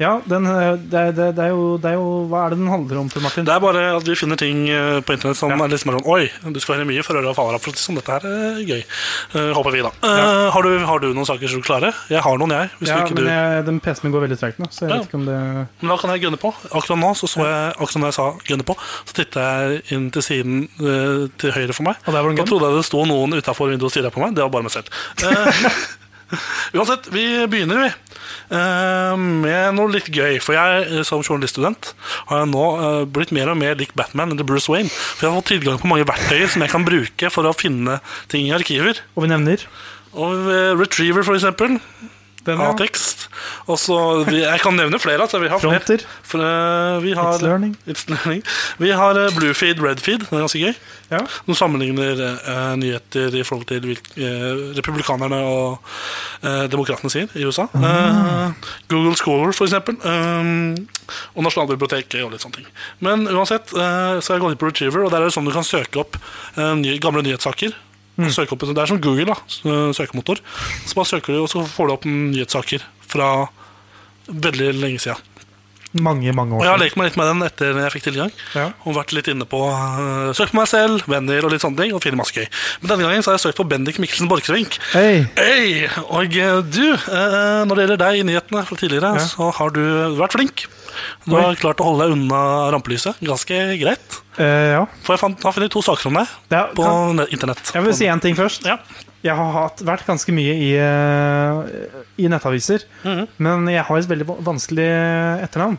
ja, den, eh, det, det, det, er jo, det er jo Hva er det den handler om, Martin? Det er bare at vi finner ting eh, på internett som Ja. er liksom sånn Oi, du skal høre mye for øra faller av. For sånn, dette her er gøy. Uh, håper vi, da. Eh, har, du, har du noen saker som du klarer? Jeg har noen, jeg. Hvis Ja, men jeg, den PC-en min går veldig tregt nå, så jeg Ja. vet ikke om det Men da kan jeg gunne på. Akkurat nå så, så jeg, akkurat når jeg sa gunne på, så titta jeg inn til siden uh, til høyre for meg. Og der var den Da trodde jeg det sto noen utafor vinduet og stirra på meg. Det var bare meg selv. Eh, uansett, vi begynner, vi. eh, med noe litt gøy. For jeg eh, som journaliststudent har jeg nå eh, blitt mer og mer lik Batman enn Bruce Wayne. For jeg har fått tilgang på mange verktøyer som jeg kan bruke for å finne ting i arkiver. Og vi nevner Og Retriever, for eksempel. Den, ja. A-tekst. Og så, Jeg kan nevne flere. Altså, vi har flere. Fronter. For, eh, vi har, It's learning. It's learning. Vi har uh, Bluefeed, Redfeed. Det er ganske gøy. Ja. Som sammenligner uh, nyheter i forhold til eh, republikanerne og uh, demokratene sier i USA. Eh, Google Scholar, for eksempel. eh, og Nasjonalbiblioteket og litt sånne ting. Men uansett eh, så skal jeg gå inn på Retriever, og der er det sånn du kan søke opp eh, nye, gamle nyhetssaker. Mm. Opp, det er som Google, da, eh, søkemotor. Så bare søker du, og så får du opp nyhetssaker fra veldig lenge siden. Mange, mange Og år jeg har lekt meg litt med den etter jeg fikk tilgang. Ja. Og vært litt inne på uh, Søkt på meg selv, venner og litt sånne ting. Og finner masse gøy. Men denne gangen så har jeg søkt på Bendik Mikkelsen Borchgrevink. Hey. Hey. Og eh, du, uh, når det gjelder deg i nyhetene fra tidligere, Ja. så har du vært flink. Du Oi. har klart å holde deg unna rampelyset ganske greit. Uh, ja. For jeg fant, har funnet to saker om deg på internett. jeg vil si en ting først. Ja. Jeg har hatt, vært ganske mye i, eh, i nettaviser, Mhm. men jeg har et veldig vanskelig etternavn.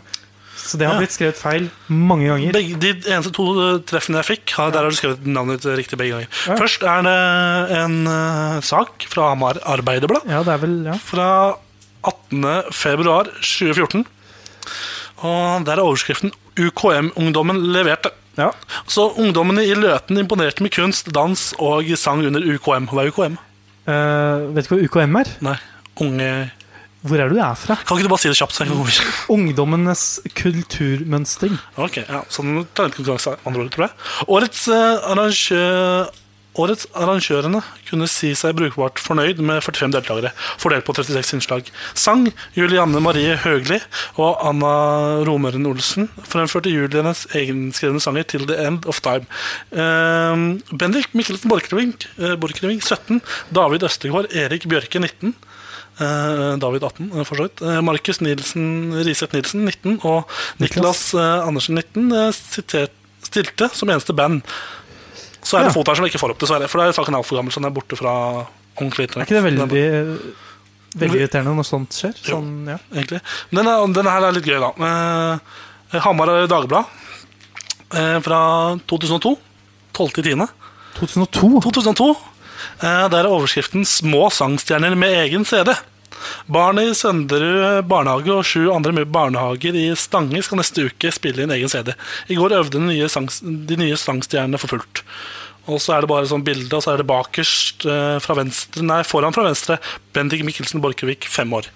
Så det har Ja. blitt skrevet feil mange ganger. Begge, de eneste to eh, treffene jeg fikk, har, der har du skrevet navnet ditt riktig begge ganger. Ja. Først er det en uh, sak fra Hamar Arbeiderblad. Ja, det er vel ja. fra 18. februar 2014. Og der er overskriften 'UKM-ungdommen leverte'. Ja. Så ungdommene i Løten imponerte med kunst, dans og sang under UKM. Hva er UKM? Eh, vet du hva UKM er? Nei, unge Hvor er det du er fra? Kan ikke du bare si det kjapt? Ungdommenes kulturmønstring. Ok, ja, sånn talentkonkurranse andre ord, tror jeg. Årets, uh, arrangø- Årets arrangørene kunne si seg brukbart fornøyd med 45 deltakere, fordelt på 36 innslag. Sang Julianne Marie Høgli og Anna Romøren Olsen fremførte Julienes egenskrevne sanger 'Til the End of Time'. Uh, Bendik Mikkelsen Borchgrevink, uh, 17, David Østegård, Erik Bjørke 19. Eh, David 18, eh, for så vidt. Eh, Markus Nilsen, Riseth Nilsen 19 og Niklas Niklas Andersen 19 eh, sitert, stilte som eneste band. Så er det Ja. der som ikke får opp, dessverre. For da er saken altfor gammel, så den er borte fra ordentlig Er ikke det veldig, veldig irriterende når sånt skjer? Sånn, ja. egentlig. Men denne, denne her er litt gøy, da. Eh, Hamar Dagblad eh, fra 2002. 12.10. 2002? 2002. Eh, der er overskriften 'Små sangstjerner med egen CD'. Barn i Sønderud barnehage og sju andre barnehager i Stange skal neste uke spille inn egen CD. I går øvde de nye, sang, de nye sangstjernene for fullt. Og så er det bare sånn bilde, og så er det bakerst eh, fra venstre, nei, foran fra venstre Bendik Mikkelsen Borchgrevik, fem år.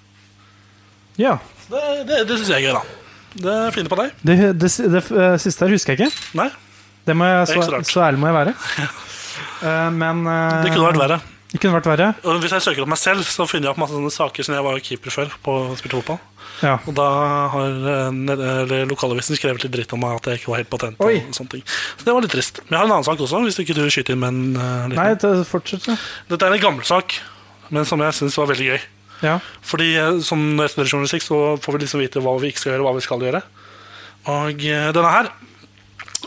Ja. Det, det, det syns jeg er gøy, da. Det er fint på deg. Det, det, det, eh, siste her husker jeg ikke. Nei, Det må jeg, så rart. så ærlig må jeg være. uh, men uh, det kunne vært verre. Det kunne vært verre. Og hvis jeg søker opp meg selv, så finner jeg opp masse sånne saker som jeg var keeper før på spilte fotball. Ja. Og da har eh, eller lokalavisen skrevet litt dritt om meg at jeg ikke var helt patent. Oi. og sånne ting. Så det var litt trist. Men jeg har en annen sak også, hvis ikke du skyter inn med en uh, liten. Nei, det- fortsetter. Dette er en gammel sak, men som jeg syns var veldig gøy. Ja. Fordi eh, som når jeg studerer journalistikk, så får vi liksom vite hva vi ikke skal gjøre, og hva vi skal gjøre. Og denne her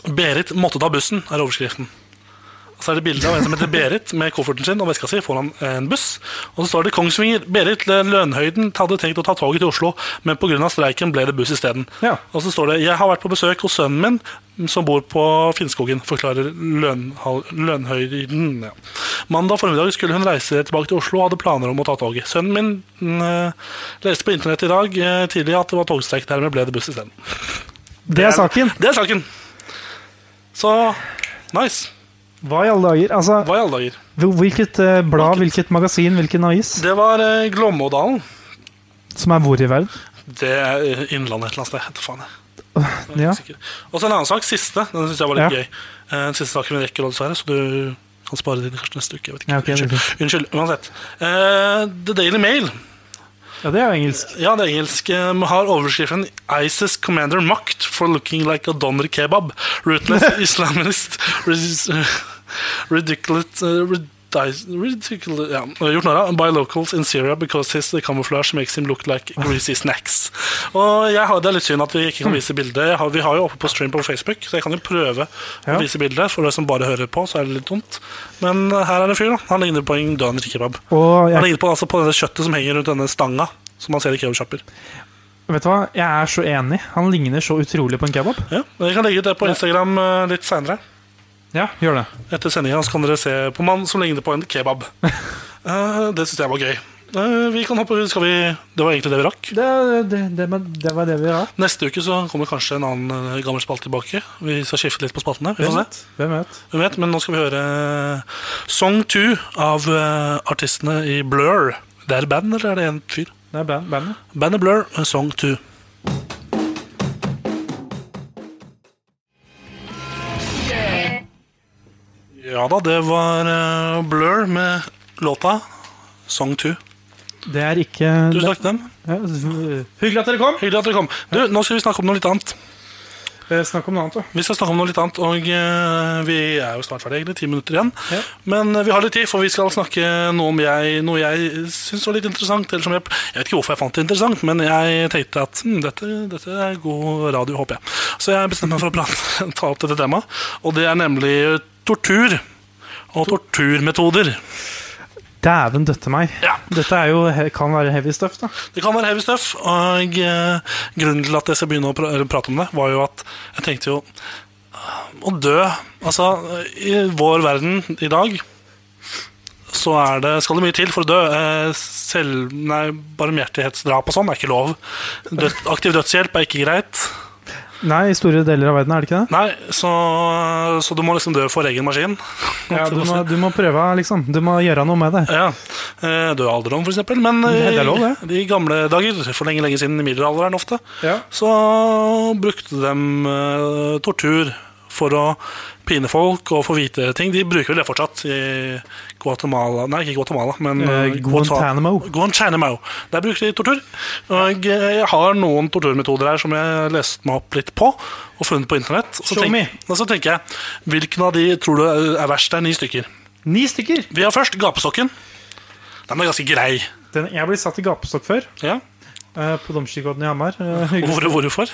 Berit måtte ta bussen, er overskriften. Så er det bilde av en som heter Berit med kofferten sin og veska si foran en buss. Og så står det Kongsvinger. Berit Lønhøyden hadde tenkt å ta toget til Oslo, men pga. streiken ble det buss isteden. Ja. Og så står det Jeg har vært på besøk hos sønnen min som bor på Finnskogen, forklarer Lønhøyden. Ja. Mandag formiddag skulle hun reise tilbake til Oslo og hadde planer om å ta toget. Sønnen min mm, eh, leste på internett i dag øh, tidlig at det var togstreik, dermed ble det buss isteden. Det er saken. Det er saken. Så nice. Hva i alle dager? Altså, Hva i alle dager? hvilket eh, blad, hvilket magasin, hvilken avis? Det var eh, Glåmådalen. Som er hvor i verden? Det er Innlandet et eller annet sted. Heter faen jeg. Jeg Ja. Og så en annen sak, siste. Den syns jeg var litt Ja. gøy. Eh, Den siste saken vi rekker, dessverre, så du kan spare dine kanskje neste uke. Jeg vet ikke. Ja, okay, Unnskyld. Unnskyld. Uansett. Eh, The Daily Mail Ja, det er jo engelsk. ja, det engelske har overskriften 'ISIS commander makt for looking like a doner kebab'. Rootless Islamist ridiculous, uh, ridiculous ja, Gjort narr av by locals in Syria because his camouflage makes him look like greasy snacks. Og har, Det er litt synd at vi ikke kan vise bildet. Har, vi har jo oppe på stream på Facebook, så jeg kan jo prøve Ja. å vise bildet. For dere som bare hører på, så er det litt dumt. Men uh, her er det en fyr. da Han ligner på en døende kebab. Jeg... Han ligner på, altså, på det kjøttet som henger rundt denne stanga. Som man ser i kebabsjapper. vet du hva? jeg er så enig. Han ligner så utrolig på en kebab. Ja, jeg kan legge ut det på Instagram uh, litt seinere. Ja, gjør det. Etter sendinga kan dere se på mann som ligner på en kebab. uh, det syns jeg var gøy. Uh, vi kan hoppe, skal vi, Det var egentlig det vi rakk. Det, det, det, det var det vi rakk. Neste uke så kommer kanskje en annen eh, gammel spalte tilbake. Vi skal skifte litt på spaltene. Vi Hvem vet? Hvem vet? Hvem vet, Men nå skal vi høre Song 2 av artistene i Blur. Det er band, eller er det en fyr? Det er band, bandet. Bandet Blur, Song 2. Ja da, det var uh, Blur med låta Song 2. Det er ikke Du snakket dem. Ja, hyggelig at dere kom. Hyggelig at dere kom. Du, Nå skal vi snakke om noe litt annet. Eh, Snakk om noe annet, da. Vi skal snakke om noe litt annet, og uh, vi er jo snart ferdig, egentlig. Ti minutter igjen. Ja. Men uh, vi har litt tid, for vi skal snakke noe om jeg, noe jeg syns var litt interessant. Eller som jeg, jeg vet ikke hvorfor jeg fant det interessant, men jeg tenkte at hm, dette, dette er god radio, håper jeg. Så jeg bestemte meg for å prate, ta opp dette temaet, og det er nemlig tortur. Og torturmetoder. Dæven døtte meg. Ja. Dette er jo, kan være heavy stuff, da. Det kan være heavy stuff, og eh, grunnen til at jeg skal begynne å pra prate om det, var jo at jeg tenkte jo Å dø Altså, i vår verden i dag så er det, skal det mye til for å dø. Eh, selv, nei, Barmhjertighetsdrap og sånn er ikke lov. Død, aktiv dødshjelp er ikke greit. Nei, i store deler av verden er det ikke det? Nei, så, så du må liksom dø for egen maskin. Ja, du, må, du må prøve, liksom. Du må gjøre noe med det. Ja, eh, Dø av alderdom, eksempel. Men Det er eh, lov, det. de gamle dager, for lenge lenge siden i middelalderen ofte, Ja. så brukte de eh, tortur for å pine folk og få vite ting. De bruker vel det fortsatt i Guatemala Nei, ikke Guatemala, men Eh, eh, Guantanamo. Guantanamo. Der bruker de tortur. Og eh, jeg har noen torturmetoder her som jeg leste meg opp litt på og funnet på internett. Og så, tenk, og så tenker jeg, hvilken av de tror du er verst? Det er ni stykker. Ni stykker! Vi har først gapestokken. Den er ganske grei. Den, jeg ble satt i gapestokk før, Ja. Uh, på Domkirkeodden i Hamar. Uh. Hvor, hvorfor?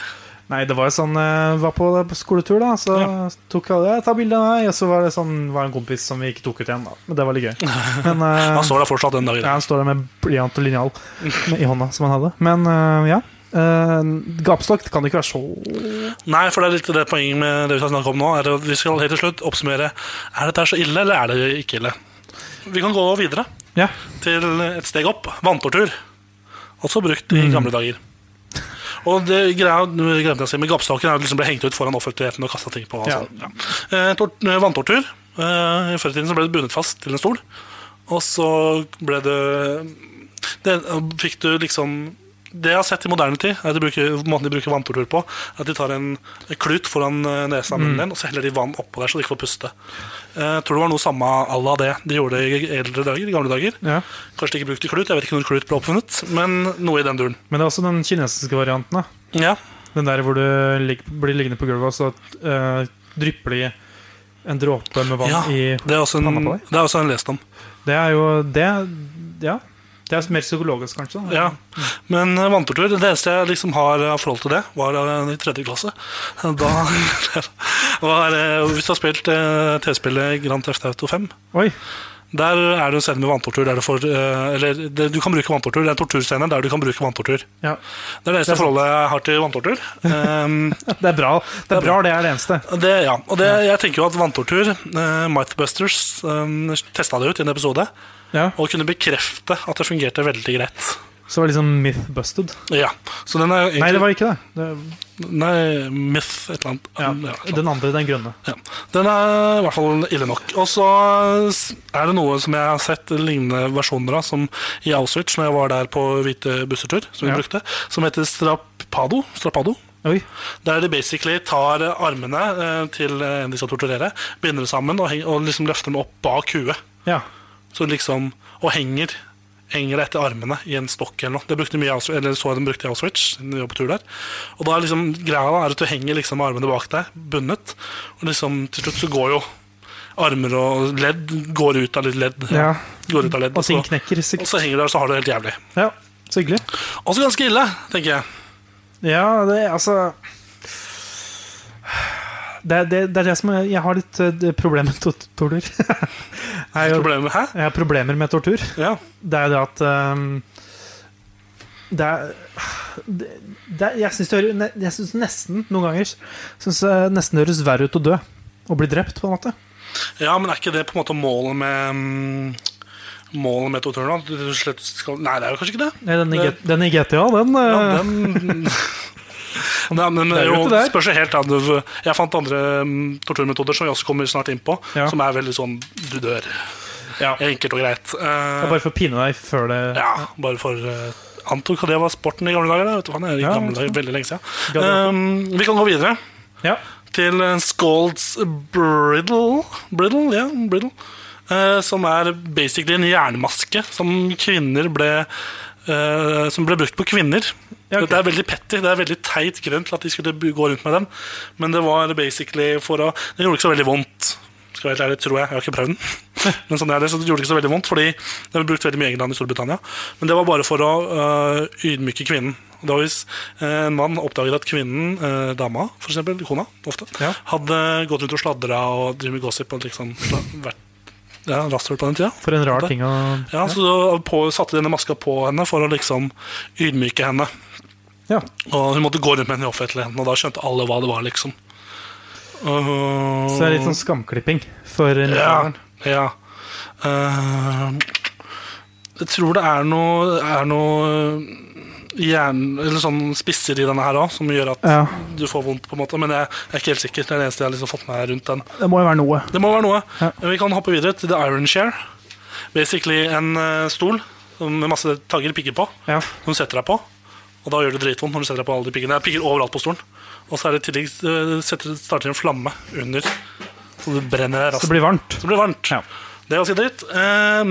Nei, det var jo sånn Jeg var på, på skoletur, da. Så tok jeg Jeg ta bilde av meg. Og så var det sånn Var en kompis som vi ikke tok ut igjen, da. Men det var litt gøy. Men uh, Han står der fortsatt den dag i ja, han står der med blyant og linjal i hånda, som han hadde. Men uh, ja. Uh, gapestokk det kan ikke være så Nei, for det er litt det poenget med det vi skal snakke om nå. Er det, vi skal helt til slutt oppsummere Er dette så ille, eller er det ikke ille. Vi kan gå videre Ja. til et steg opp. Vanntortur. Også brukt i gamle dager. Og det greia, å si, med gapestokken er det liksom ble hengt ut foran offentligheten og kasta ting på. Altså. Ja. Ja. eh, vanntortur. Eh, I før tiden så ble det bundet fast til en stol. Og så ble det, det Fikk du liksom Det jeg har sett i moderne tid, er at de bruker, måten de bruker vanntortur på, er at de tar en klut foran eh, nesa mm. din, og så heller de vann oppå der så de ikke får puste. Jeg tror det var noe samme à la det de gjorde i eldre dager, i gamle dager. Ja. Kanskje de ikke brukte klut, jeg vet ikke når klut ble oppfunnet, men noe i den duren. Men det er også den kinesiske varianten. da Ja, Den der hvor du lig, blir liggende på gulvet, og så uh, drypper de en dråpe med vann ja i det, er også en, panna på deg? det er også en lest om. Det er jo det Ja. Det er mer psykologisk, kanskje. da. Ja, men eh, vanntortur Det eneste jeg liksom har av forhold til det, var eh, i tredje klasse. Da var eh, Hvis du har spilt eh, TV-spillet Grand Theft Auto 5 Oi. Der er det en scene med vanntortur der du får eh, Eller det, du kan bruke vanntortur. Det er en torturscene der du kan bruke vanntortur. Ja. Det er det eneste forholdet jeg har til vanntortur. Um, Det er bra. Det er bra, det er det eneste. det, ja, og det, jeg tenker jo at vanntortur uh, Mythbusters um, testa det ut i en episode Ja. og kunne bekrefte at det fungerte veldig greit. Så det var liksom myth busted. Ja, så den er egentlig Nei, det var ikke det. det Nei, myth et eller annet. ja. Ja, et. Den andre, den grønne. Ja. Den er i hvert fall ille nok. Og så er det noe som jeg har sett lignende versjoner av, som i Auschwitz, når jeg var der på hvite bussetur, som vi brukte, som heter strapado. strapado. Oi. Der de basically tar armene eh, til en de skal torturere, binder det sammen og, og liksom løfter dem opp bak huet. Ja. Så liksom, og henger, henger etter armene i en stokk eller noe. Det brukte mye, eller så jeg dem brukte i Auschwitz, på tur der. Og da er liksom, greia da er at du henger liksom armene bak deg, bundet, og liksom til slutt så går jo armer og ledd går ut av litt ledd. ja. Går ut av ledd, Og så, knekker og så henger du der, så har du det helt jævlig. Ja, så hyggelig. Også ganske ille, tenker jeg. Ja, det altså det, er- det, det er det som er, Jeg har litt uh, problemer med tor- tortur. Jeg har problemer. Hæ? jeg har problemer med tortur. Ja. Det er det at um, Det er det, det, Jeg syns det nesten noen ganger synes det nesten høres verre ut å dø. Å bli drept, på en måte. ja, men er ikke det på en måte målet med mm, Målet med torturen? Skal, nei, det er jo kanskje ikke det. Nei, den, i, den i GTA, den, Ja, eh, den Nei, men Det er jo spørs helt an. Jeg fant andre mm, torturmetoder som vi også kommer snart inn på, Ja. som er veldig sånn du dør. Ja. Enkelt og greit. Er bare for å pine deg før det ja, bare for uh, Antok at det var sporten i gamle dager. da, Vet du, det er i Ja, gamle dager, veldig lenge siden. Um, vi kan gå videre Ja. til uh, Scalds Bridle, Bridle, ja, Bridle Uh, som er basically en jernmaske som kvinner ble uh, Som ble brukt på kvinner. Ja, okay. Det er veldig petty, det er veldig teit grunn til at de skulle gå rundt med den. Men det var basically for å Det gjorde ikke så veldig vondt. Skal være helt ærlig, tror jeg. Jeg har ikke prøvd den. Men sånn er det, så det gjorde ikke så veldig vondt, fordi den ble brukt veldig mye i England i Storbritannia. Men det var bare for å øh, ydmyke kvinnen. Da hvis eh, en mann oppdaget at kvinnen, eh, dama, for eksempel, kona, ofte, Ja. hadde gått rundt og sladra og drevet med gossip og liksom sla- er rasshøl på den tida. For en rar ting å Ja, så da på, satte de denne maska på henne for å liksom ydmyke henne. Ja. Og hun måtte gå rundt med den i offentligheten, og da skjønte alle hva det var, liksom. Uh, Så det er litt sånn skamklipping for en Ja. ja. Uh, jeg tror det er noe, er noe jern, eller sånn spisser i denne her òg, som gjør at Ja. du får vondt, på en måte. Men jeg er ikke helt sikker. Det er det eneste jeg har liksom fått med rundt den. Det må jo være noe. Det må være noe. Ja. Vi kan hoppe videre til The Iron Chair. Basically en eh, stol med masse tagger pigger på, Ja. som du setter deg på. Og da gjør det dritvondt når du setter deg på alle de piggene. Det er pigger overalt på stolen. Og så er det i tillegg eh, setter, starter en flamme under, så du brenner deg Så det blir varmt. Så det blir varmt. Ja. Det er ganske dritt. Eh,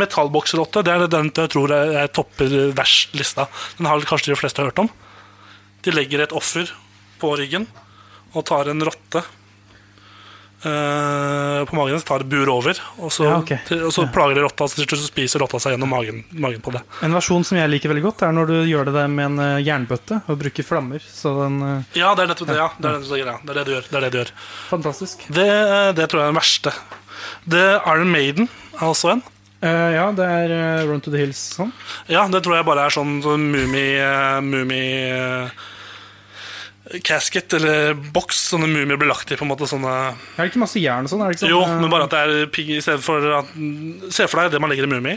Metallbokserotte det er den jeg tror jeg, jeg topper verst lista. Den har kanskje de fleste hørt om. De legger et offer på ryggen og tar en rotte eh, på magen. Så tar et bur over, og så, Ja, okay. til, og så plager de rotta, så til slutt så spiser rotta seg gjennom magen, magen på det. En versjon som jeg liker veldig godt, er når du gjør det med en eh, jernbøtte og bruker flammer. Så den Ja, det er nettopp det. Ja. Det, er det, det er det du gjør. Det er det du gjør. Fantastisk. Det, det tror jeg er den verste. The Iron Maiden er også en. Uh, ja, det er uh, Run to the Hills sånn. Ja, det tror jeg bare er sånn, sånn eh, mumie eh, casket eller boks sånne mumier blir lagt i. på en måte sånne Er det ikke masse jern og sånn? Det sånn Jo, eh, men bare at det er pigg i stedet for at Se for deg det man legger i mumie.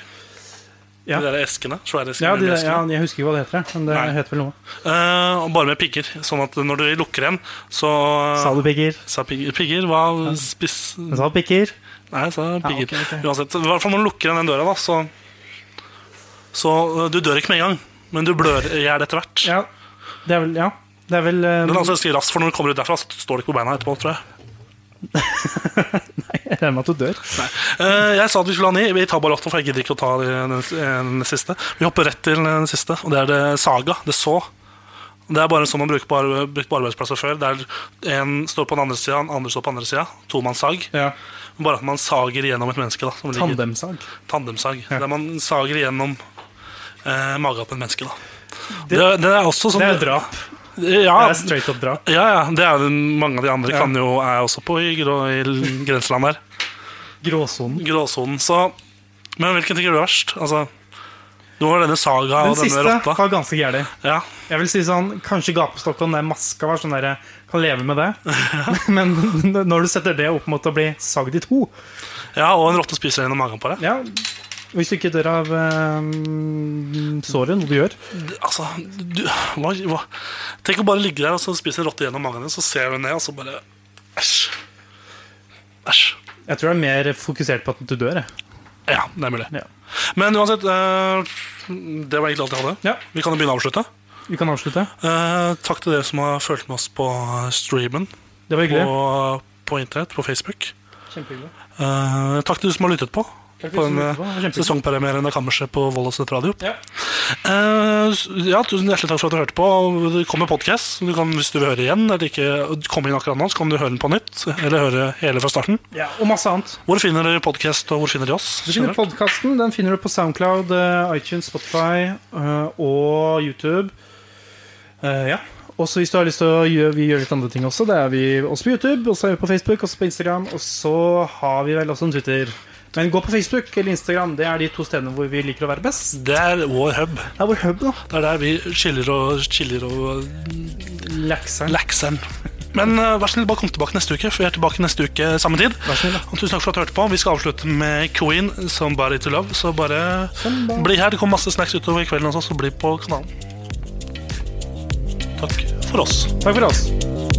Ja. De der eskene. Svære ja, de, ja, jeg husker ikke hva det heter, men det Nei. heter vel noe. Uh, bare med pigger. Sånn at når du lukker en, så Sa du pigger? Sa pigger, pigger hva spiss... Jeg sa pikker. Nei, så det pigger. okay, okay. Uansett. I hvert fall når du lukker igjen den døra, da, så Så eh, du dør ikke med en gang, men du blør i hjel etter hvert. Ja, det er vel Ja. Det er vel uh, Den er altså ganske rask, for når du kommer ut derfra, så står du ikke på beina etterpå, tror jeg. Nei, Jeg regner med at du dør. Uh, jeg sa at vi skulle ha ni. Vi tar bare åtte, for jeg gidder ikke å ta den, den siste. Vi hopper rett til den siste, og det er det Saga. Det så. Det er bare sånn man bruker på, ar- på arbeidsplasser før. Der en står på den andre sida, den andre står på den andre sida. Tomannssag. Ja. Bare at man sager gjennom et menneske. da som Tandemsag. Tandemsag. Ja. Der man sager gjennom eh, magen på et menneske. da. Det- Det, det er også sånn Det er drap. Ja, Det er straight up drap. ja, ja, det er mange av de andre Ja. kan jo, er også på i, grå, i grenseland der. Gråsonen. Gråsonen. Så Men hvilken ting er verst? Altså, du har denne saga Den siste rotta. var ganske gæren. Ja. Jeg vil si sånn, Kanskje gapestokken, den maska, var sånn der, kan leve med det. Men når du setter det opp mot å bli sagd i to ja, og en rotte spiser gjennom magen på deg. ja, Hvis du ikke dør av um, såret, noe du gjør Altså, du, hva, hva? Tenk å bare ligge der og så spise en rotte gjennom magen din, så ser du ned, og så bare Æsj. Æsj. Jeg tror du er mer fokusert på at du dør. Jeg. Ja, det er mulig. Ja. Men uansett, eh, det var egentlig alt jeg hadde. Ja. Vi kan jo begynne å avslutte. Vi kan avslutte. Eh, takk til dere som har fulgt med oss på streamen Det var hyggelig. på, på internett, på Facebook. Kjempehyggelig. Eh, takk til du som har lyttet på. På en eh, lyttet på. Det var kjempehyggelig. sesongpremiere av Kammerset på Voldas nettradio. Ja. Uh, ja, tusen hjertelig takk for at du hørte på. Det kommer podkast. Hvis du vil høre igjen, eller ikke komme inn akkurat nå, så kan du høre den på nytt. Eller høre hele fra starten. Ja, og masse annet. Hvor finner du podkast, og hvor finner de oss? Du finner podkasten. Den finner du på Soundcloud, eh, iTunes, Spotify og YouTube. Uh, ja. Også hvis du har lyst til å gjøre, vi gjør litt andre ting også. Det er vi også på YouTube, også er vi på Facebook, også på Instagram. Og så har vi vel også en Twitter. Men gå på Facebook eller Instagram. Det er de to stedene hvor vi liker å være best. Det er vår hub. Det er vår hub, da. Det er der vi chiller og chiller og Lakseren. Men uh, vær snill, bare kom tilbake neste uke, for vi er tilbake neste uke samme tid. Snill. Og tusen takk for at du hørte på. Vi skal avslutte med Queen, 'Somebody to Love'. Så bare Somebody. bli her. Det kommer masse snacks utover kvelden også, så bli på kanalen. Takk for oss. Takk for oss.